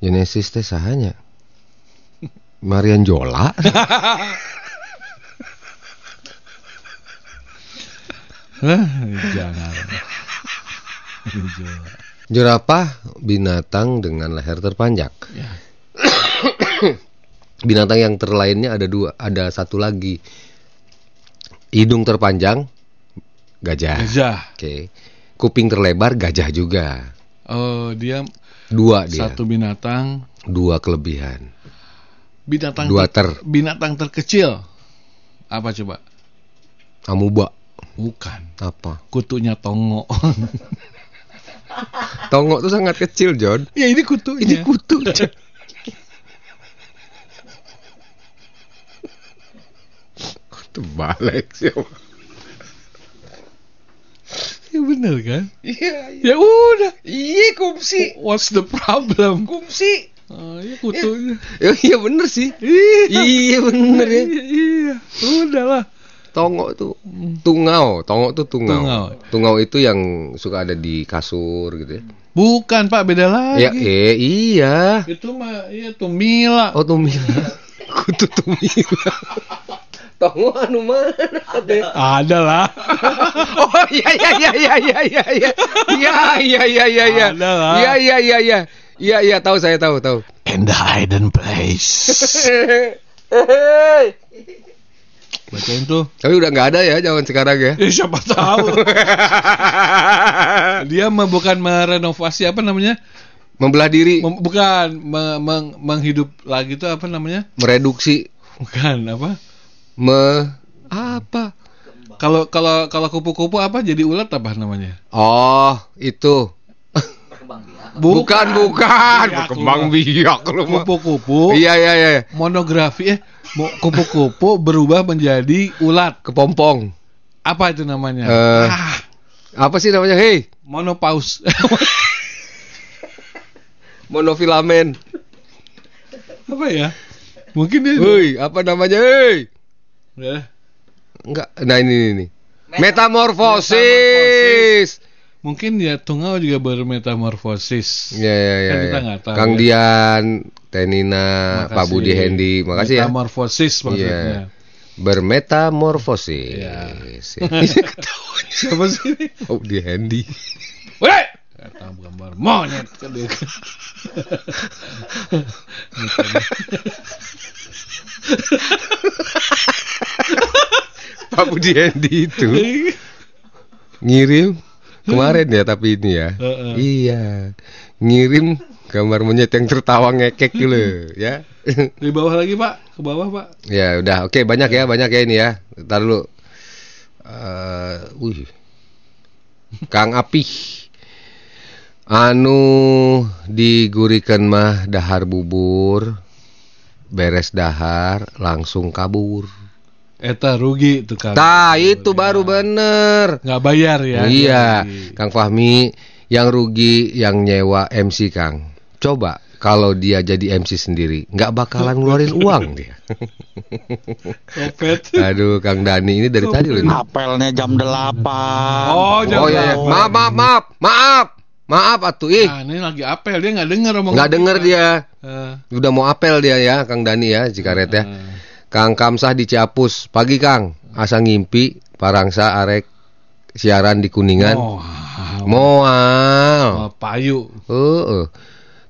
Genesis teh sahanya. Marian Jola. Jangan. Jerapah binatang dengan leher terpanjang. Ya. binatang yang terlainnya ada dua, ada satu lagi. Hidung terpanjang, gajah. Gajah. Oke. Kuping terlebar, gajah juga. Oh, dia Dua dia. satu binatang Dua kelebihan. binatang Dua ter- binatang terkecil. Apa coba? Amuba. Bukan. Apa? Kutunya tongo. Tongo tuh sangat kecil, John. ya ini kutunya. Ini kutu. John. Terbalik sih. Ya bener kan? Iya, Ya udah. iya kumsi. What's the problem? Kumsi. Oh, ya kutunya. Ya, iya bener sih. Iya. Iya bener ya. Iya, iya. Udahlah. Tongo tuh tungau, tongo tuh tungau. Tungau. Tungau itu yang suka ada di kasur gitu ya. Bukan, Pak, beda lagi. Ya, eh iya. Itu mah iya tumila. Oh tumila. Kutu tumila. Tongo anu mana? Ada lah. Oh iya iya iya iya iya iya iya. Iya iya iya iya iya. Ada lah. Iya iya iya iya. Iya iya tahu saya tahu tahu. In the hidden place. Bacain tuh. Tapi udah nggak ada ya zaman sekarang ya. Ya siapa tahu. Dia mah bukan merenovasi apa namanya? Membelah diri, Mem- bukan me- meng- menghidup lagi itu apa namanya? mereduksi, Bukan apa? Me apa? Kalau kalau kalau kupu-kupu apa jadi ulat apa namanya? Oh, itu. Bukan bukan, berkembang biak lu. Kupu-kupu Iya iya iya, monografi eh kupu-kupu berubah menjadi ulat. kepompong. Apa itu namanya? Eh. ah, Apa sih namanya? Hei, monopaus. monofilamen. apa ya? Mungkin dia Hei, apa namanya? Hei. Ya. Enggak. Nah ini ini. ini. Metamorfosis. Mungkin ya tungau juga bermetamorfosis. Ya ya ya. Kan kita ya. tahu Kang ya. Dian, Tenina, Makasih. Pak Budi Hendi, makasih ya. Metamorfosis maksudnya. Iya. Bermetamorfosis. Iya. Ya. Siapa sih? Pak Budi Hendi. Weh! Kata gambar monyet kan dia. Pak Budi Hendi itu ngirim kemarin ya tapi ini ya. Heeh. Iya. Ngirim gambar monyet yang tertawa ngekek dulu ya. Di bawah lagi pak, ke bawah pak. ya udah oke banyak ya banyak ya ini ya. Ntar dulu. Eh, wih. Kang Apih. Anu digurikan mah dahar bubur. Beres dahar langsung kabur. Eta rugi tuh kan. Tah itu baru bener. Nggak bayar ya. iya, Jadi, Kang Fahmi yang rugi yang nyewa MC Kang. Coba kalau dia jadi MC sendiri, nggak bakalan ngeluarin uang dia. Kopet. Aduh, Kang Dani ini dari tadi loh. Apelnya jam 8. Oh, jam Oh iya, iya. berapa? maaf maaf maaf maaf maaf atuh ih Nah, ini lagi apel dia nggak dengar omongan. nggak denger kita. dia. Eh, Udah mau apel dia ya, Kang Dani ya, Cikaret ya. eh. Kang Kamsah di Ciapus. Pagi Kang, asa ngimpi Parangsa arek siaran di Kuningan. Oh, Moal. oh, payu. Heeh.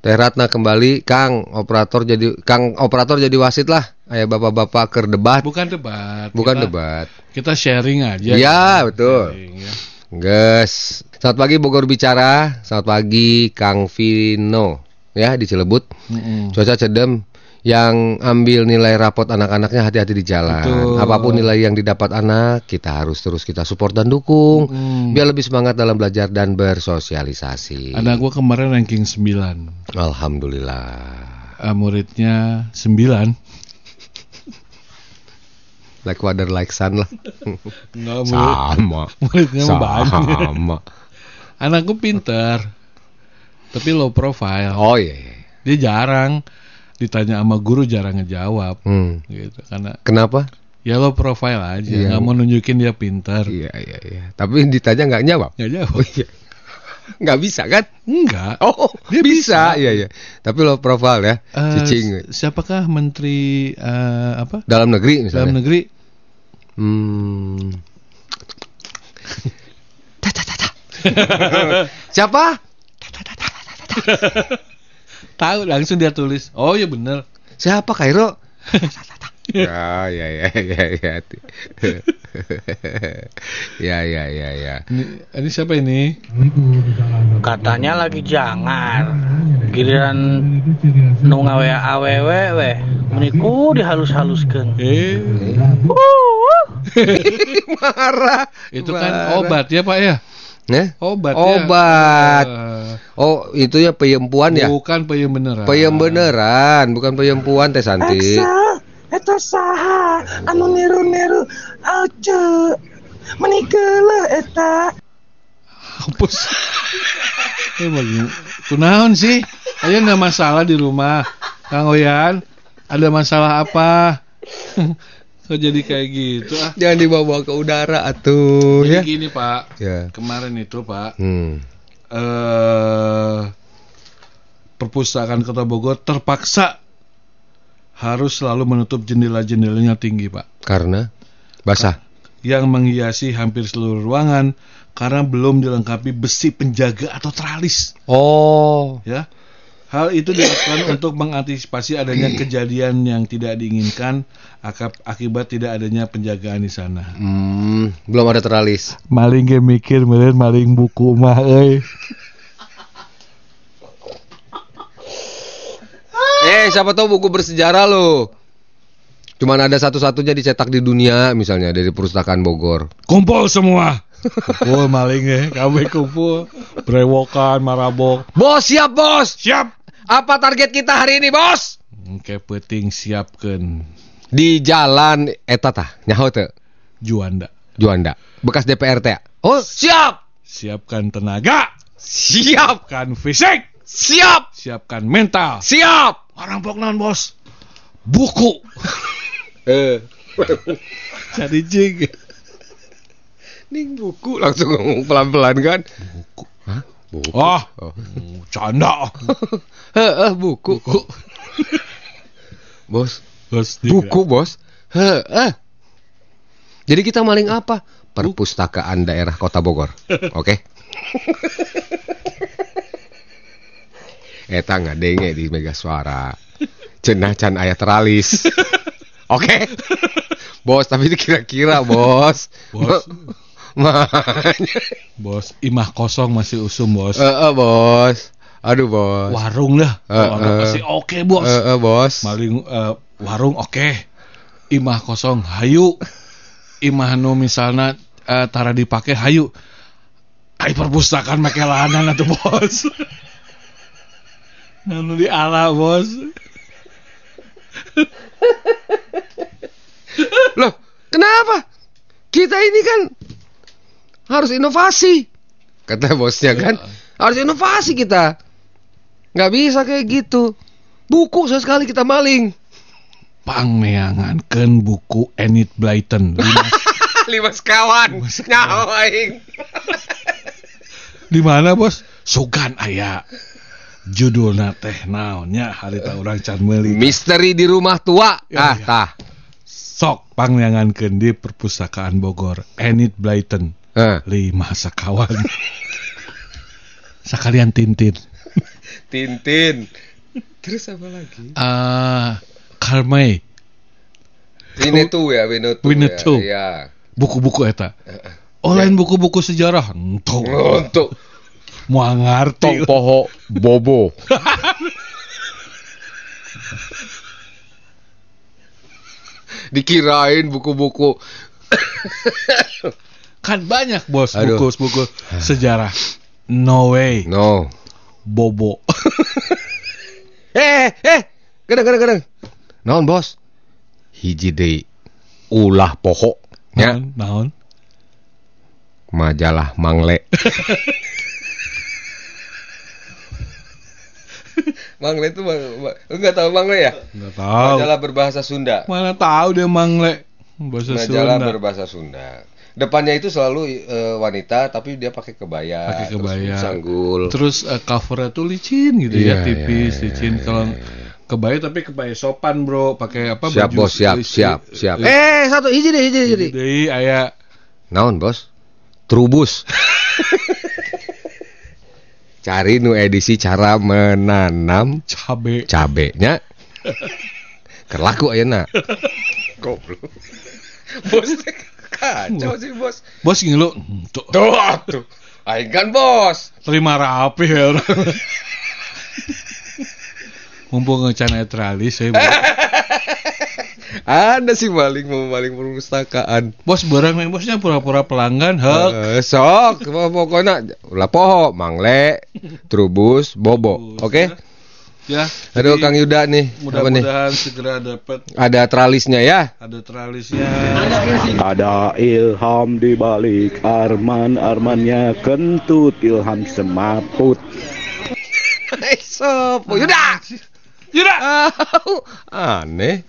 Teh Ratna kembali, Kang operator jadi Kang operator jadi wasit lah. Ayah bapak-bapak ker debat, Bukan debat. bukan Kita- debat. Kita sharing aja. Iya, betul. Sharing, ya. Ges. Selamat pagi Bogor bicara. Selamat pagi Kang Vino ya di Cilebut. Mm-mm. Cuaca cedem. Yang ambil nilai rapot anak-anaknya hati-hati di jalan. Betul. Apa pun nilai yang didapat anak, kita harus terus kita support dan dukung. Mm. Biar lebih semangat dalam belajar dan bersosialisasi. Anak gua kemarin ranking 9. Alhamdulillah. Ah, muridnya 9. Like water like sun lah. Enggak murid. Sama. Muridnya. Sama. Anakku pinter. Tapi low profile. Oh iya. iya. Dia jarang ditanya sama guru jarang ngejawab Hmm. gitu karena Kenapa? ya low profile aja Iya. nggak mau nunjukin dia pintar Iya iya iya. Tapi ditanya nggak jawab. nggak jawab Oh iya. Nggak bisa kan? enggak Oh, Dia bisa. bisa. Iya iya. Tapi lo profil ya, Eh, cicing. siapakah menteri eh, apa Dalam negeri misalnya. dalam negeri Hmm. Siapa? tahu langsung dia tulis oh ya bener Siapa Kairo? ya ya ya ya ya. ya ya ya ya. ini, ini siapa ini Katanya lagi jangan. Giliran nu ngawe awewe we. Meniku dihalus-haluskeun. eh Marah. itu kan Marah. obat ya pak ya Nah, obat ya. Obat. Eh, Oh, itu ya peyempuan ya? bukan peyem beneran Peyem beneran, bukan peyempuan Teh Santi. Eta saha anu niru-niru aja menikeula eta. Hapus. Eh bagi. Kunaon sih? Ayo nggak masalah di rumah. Kang Oyan ada masalah apa? Kok jadi kayak gitu ah? Jangan dibawa ke udara atuh jadi ya. gini pak. Ya. kemarin itu pak Hmm. eh perpustakaan Kota Bogor terpaksa harus selalu menutup jendela-jendelanya tinggi pak Karena basah. yang menghiasi hampir seluruh ruangan karena belum dilengkapi besi penjaga atau teralis Oh. ya hal itu dilakukan untuk mengantisipasi adanya kejadian yang tidak diinginkan akab- akibat tidak adanya penjagaan di sana Hmm, belum ada teralis. maling ge mikir meureun maling buku mah euy Eh, siapa tahu buku bersejarah lo. Cuman ada satu-satunya dicetak di dunia misalnya dari perpustakaan Bogor. kumpul semua kumpul maling ge kami kumpul brewokan marabok Bos, siap, Bos. siap Apa target kita hari ini, Bos? Oke peting siapkan Di jalan eta tah, nyaho teu? Juanda Juanda. Bekas DPR teh. Oh, siap. siapkan tenaga Siap. siapkan fisik Siap. siapkan mental Siap. Orang poknan bos buku Eh, jadi jig ning buku langsung ngomong pelan-pelan kan? Buku. Hah? Buku. oh Oh. canda Heeh, buku. Bos, bos buku, Bos. Heeh. Jadi kita maling apa? Perpustakaan daerah Kota Bogor. Oke. Eta ngadenge di Mega Suara. Cenah can aya teralis. Oke. Bos, tapi itu kira-kira, Bos. Bos. Bos imah kosong masih usum bos Heeh, Bos. Aduh, Bos. warung lah Kalau eh. masih oke bos Heeh, Bos. maling eh, warung oke imah kosong hayu imah nu misalnya eh, tara dipake hayu Ai perpustakaan make lahanan atuh bos Nanu di ala bos Loh, kenapa? Kita ini kan harus inovasi. Kata bosnya kan, harus inovasi kita. Nggak bisa kayak gitu. Buku sesekali kita maling. pangmeangankeun buku Enid Blyton Lima- Lima sekawan. Nyawa aing. di mana bos sugan aya judulna teh naonnya harita urang can meuli Misteri di rumah tua. Ya, ah, ya. tah. sok pangmeangankeun di perpustakaan Bogor Enid Blyton Eh, lima sekawan sekalian tintin Tintin. Terus apa lagi? ah Karmay Winnetou ya, Winnetou. Winnetou. Ya. buku-buku eta Oh, lain buku-buku sejarah. Entuh. Untuk Mau ngerti. tong poho bobo. Dikirain buku-buku Kan banyak bos buku-buku sejarah. No way. No. Bobo. Eh, eh, kadang kadang kadang. Naon bos? Hiji deui ulah poho nya Naon? Naon? majalah Mangle. Mangle itu lu enggak tahu Mangle ya? Enggak tahu. Majalah berbahasa Sunda. Mana tahu dia mangle bahasa Majalah Sunda. berbahasa Sunda. Depannya itu selalu eh, wanita tapi dia pakai kebaya, Pakai terus kebaya. sanggul. Terus eh, covernya tuh licin gitu Iya, ya, tipis, iya, licin. Kalau kebaya tapi kebaya sopan bro, pakai apa? Siap baju bos, siap, isi- siap, siap. eh, Eh, satu hiji deh, hiji deh, hiji deh. Jadi aya Naon bos? Trubus. Cari nu edisi cara menanam cabe. cabenya. Kerlaku ayeuna. Goblok. Bos kacau sih bos. Bos ngilu tuh Tuh, tuh. Aing kan bos. terima rapi ya. Mumpung ngecan netralis bos. Ada sih maling mau maling perpustakaan. bos barang nih bosnya pura-pura pelanggan hek. Eh, sok pokoknya ulah poho, mangle, trubus, bobo. Oke? Ya. Aduh jadi Kang Yuda nih. Apa nih? Mudah-mudahan segera dapat Ada tralisnya ya. ada tralisnya. Ada ilham di balik Arman Armannya kentut ilham semaput Sop, Yuda. Yuda. Aneh.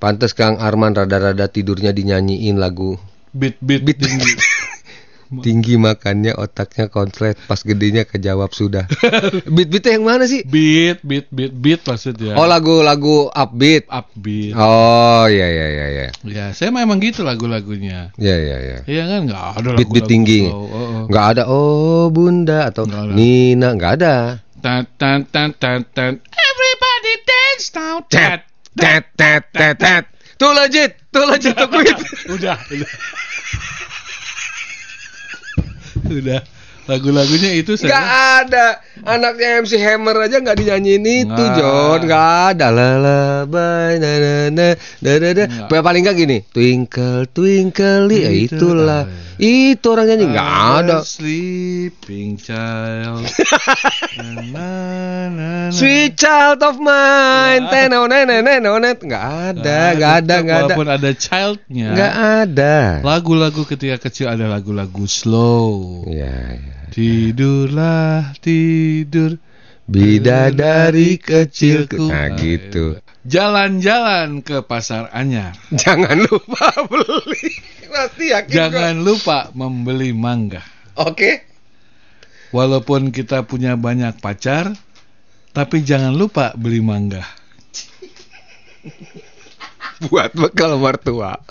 Pantes Kang Arman rada-rada tidurnya dinyanyiin lagu Beat beat, Beat. tinggi. tinggi makannya otaknya konslet pas gedenya kejawab sudah. beat beat yang mana sih? Beat beat beat beat maksudnya. Oh lagu-lagu upbeat. upbeat. Oh iya iya iya iya. Ya, saya memang gitu lagu-lagunya. Iya iya iya. Iya kan nggak ada Beat beat lagu-lagu tinggi. slow. Oh, oh. Nggak ada oh bunda atau Nggak ada. Nina nggak ada. Tan tan tan tan tan. Everybody dance now. Tet tet tet tet tet. Tuh legit, tuh legit tuh quit. udah, udah. udah. Lagu-lagunya itu Nggak saya. ada. Anaknya MC Hammer aja nggak dinyanyiin itu, Nggak. John. Nggak ada. Lalabai, na na na, da da da. Nggak. Paling nggak gini. Twinkle, twinkle, ya Itu itulah. ada. Itu orang nyanyi nggak ada. Sleeping child. na, na, na, na. Sweet child of mine, tenonet, nenet, nggak ada, nggak ada, nggak ada, Walaupun ada childnya. nggak ada. Lagu-lagu ketika kecil ada lagu-lagu slow. Ya, ya. Tidurlah tidur. Bidadari kecilku. Nah Ah, gitu. Jalan-jalan ke pasar anyar. Jangan lupa beli. Pasti yakin. Jangan lupa membeli mangga. Oke. Walaupun kita punya banyak pacar, tapi jangan lupa beli mangga. Buat bekal mertua.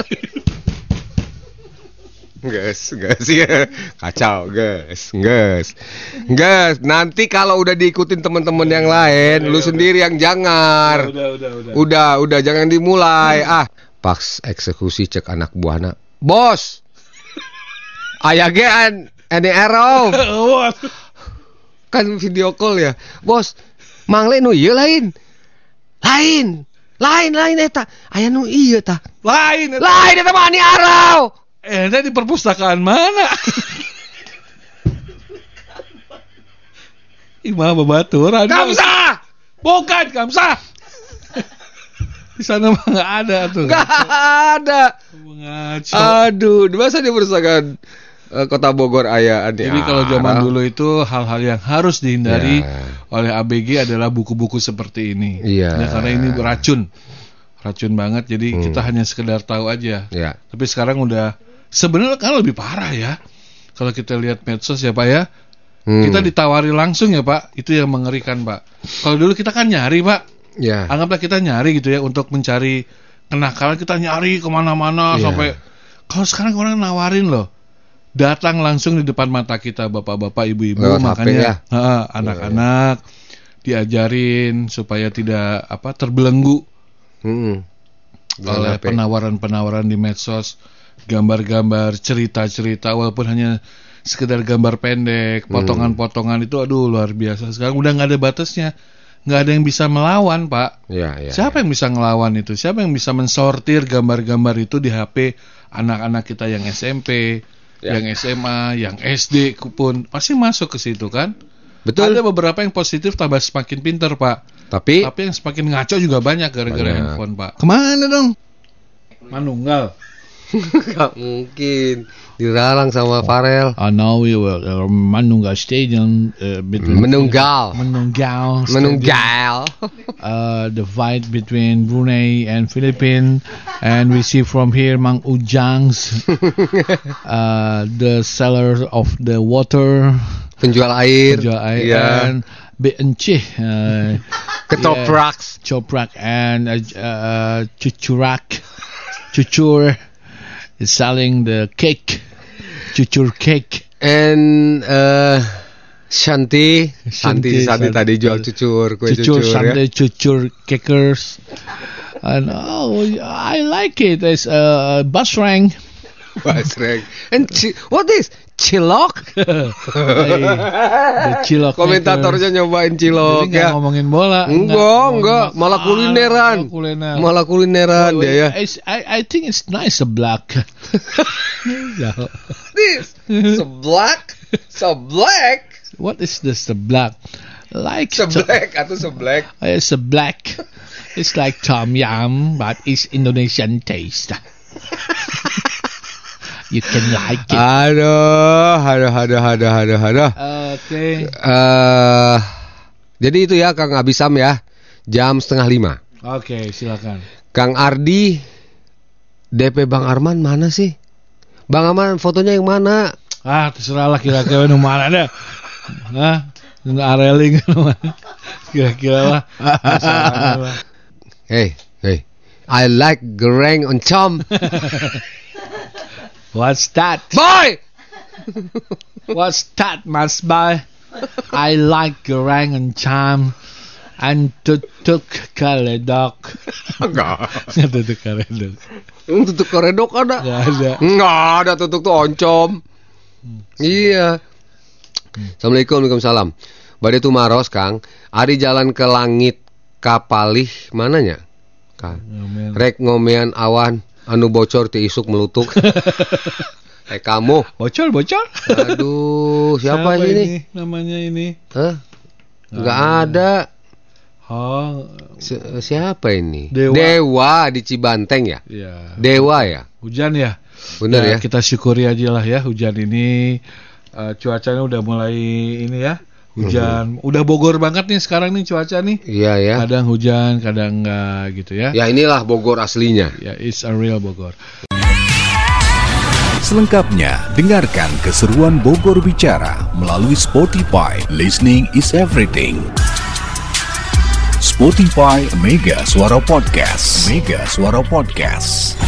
Gas, gas ya. Kacau, gas, gas. Gas, nanti kalau udah diikutin teman-teman yang lain, lu sendiri yang jangar. Udah, udah, udah. Udah, udah jangan dimulai. Ah, paks eksekusi cek anak buahna. Bos. Aya ge an any arrow. Kan video call ya. Bos, mangle nu ieu lain. Lain. Lain lain eta. Aya nu ieu tah. Lain. Lain eta mah ani arrow. Eh, di perpustakaan mana? Imam babaturan. Kamsa. Bukan Kamsa. Di sana mah nggak ada tuh. Enggak ada. Ngaco. Aduh, masa di perpustakaan eh, Kota Bogor aya ani Jadi kalau zaman dulu itu hal-hal yang harus dihindari Ya. oleh ABG adalah buku-buku seperti ini. Iya. Ya, karena ini beracun. Racun banget jadi Hmm. kita hanya sekedar tahu aja. Ya. Tapi sekarang udah sebenarnya kan lebih parah ya. Kalau kita lihat medsos ya Pak ya. Hmm. Kita ditawari langsung ya Pak. Itu yang mengerikan Pak. Kalau dulu kita kan nyari Pak. Ya. Anggaplah kita nyari gitu ya untuk mencari kenakalan kita nyari ke mana-mana Iya. sampai kalau sekarang orang nawarin loh datang langsung di depan mata kita bapak-bapak ibu-ibu Lewat HP ya? makanya Heeh, anak-anak diajarin supaya tidak apa terbelenggu Hmm. oleh penawaran-penawaran di medsos gambar-gambar cerita-cerita walaupun hanya sekedar gambar pendek, Hmm. potongan-potongan itu aduh luar biasa. Sekarang udah nggak ada batasnya. nggak ada yang bisa melawan, Pak. Ya, ya. Siapa yang bisa ngelawan itu? Siapa yang bisa mensortir gambar-gambar itu di HP anak-anak kita yang SMP, Ya. yang SMA, yang SD pun pasti masuk ke situ kan? Betul. Ada beberapa yang positif tambah semakin pinter, Pak. Tapi Tapi yang semakin ngaco juga banyak gara-gara handphone, Pak. Ke mana dong? Manunggal. nggak mungkin dilarang sama Farel. Uh, now we will uh, Manunggal Stadium uh, between Menunggal. Menunggal. Menunggal. uh, the fight between Brunei and Philippines, and we see from here Mang Ujang's uh, the seller of the water, Penjual air. penjual air, Iya. and Bencih, uh, Ketoprak. yeah, Choprak and uh, uh, Cucurak, Cucur is selling the cake, Cucur cake. And uh, Shanti, Shanti, Shanti, Shanti Shanti. tadi jual cucur, kue Cucur cucur, ya. Sunday Cucur Cakers. And oh, I like it. It's uh, bus rank. Basreng. And ci- what is cilok? Hey, the cilok Komentatornya nyobain Jadi cilok nggak ya. ngomongin bola. Enggak, ngomongin enggak, malah Ah, kulineran. kuliner. Malah kulineran dia ya. I, I think it's nice a black. Yeah. This so black, so black, What is this? The black, like so black atau so black. It's a black. It's like tom yum, but it's Indonesian taste. You can like it. Aduh, aduh, aduh, aduh, aduh, aduh. Oke. Eh, jadi itu ya Kang Abisam ya, jam setengah lima. Oke, silakan. Kang Ardi, DP Bang Arman mana sih? Bang Arman fotonya yang mana? Ah, terserah lah kira-kira mana dah. Hah? Areling? Kira-kira lah. Hey, hey, I like goreng oncom. What's that? Boy, What's that, Mas Bay? I like goreng and cham and tutuk kaledok. enggak. tutuk kaledok. Hmm, Tutuk koredok ada? Gak ada. Enggak ada tutuk tuh oncom. Iya. Assalamualaikum, Waalaikumsalam. Badai tu maros, Kang. Ari jalan ke langit kapalih mananya? Kang. Ngomen. Rek ngomean awan anu bocor ti isuk melutuk. Eh kamu. Bocor, bocor. Aduh, siapa, ini? Namanya ini. Hah? Enggak ada. Oh, Si- siapa ini? Dewa. Dewa di Cibanteng ya? ya. Dewa ya? Hujan ya. Bener ya? Kita syukuri aja lah ya hujan ini. eh, cuacanya udah mulai ini ya. Hujan. Udah Bogor banget nih sekarang nih cuaca nih. Iya ya. Kadang hujan, kadang enggak gitu ya. Ya inilah Bogor aslinya. Ya, it's a real Bogor. Selengkapnya, dengarkan keseruan Bogor Bicara melalui Spotify. Listening is everything. Spotify Mega Suara Podcast. Mega Suara Podcast.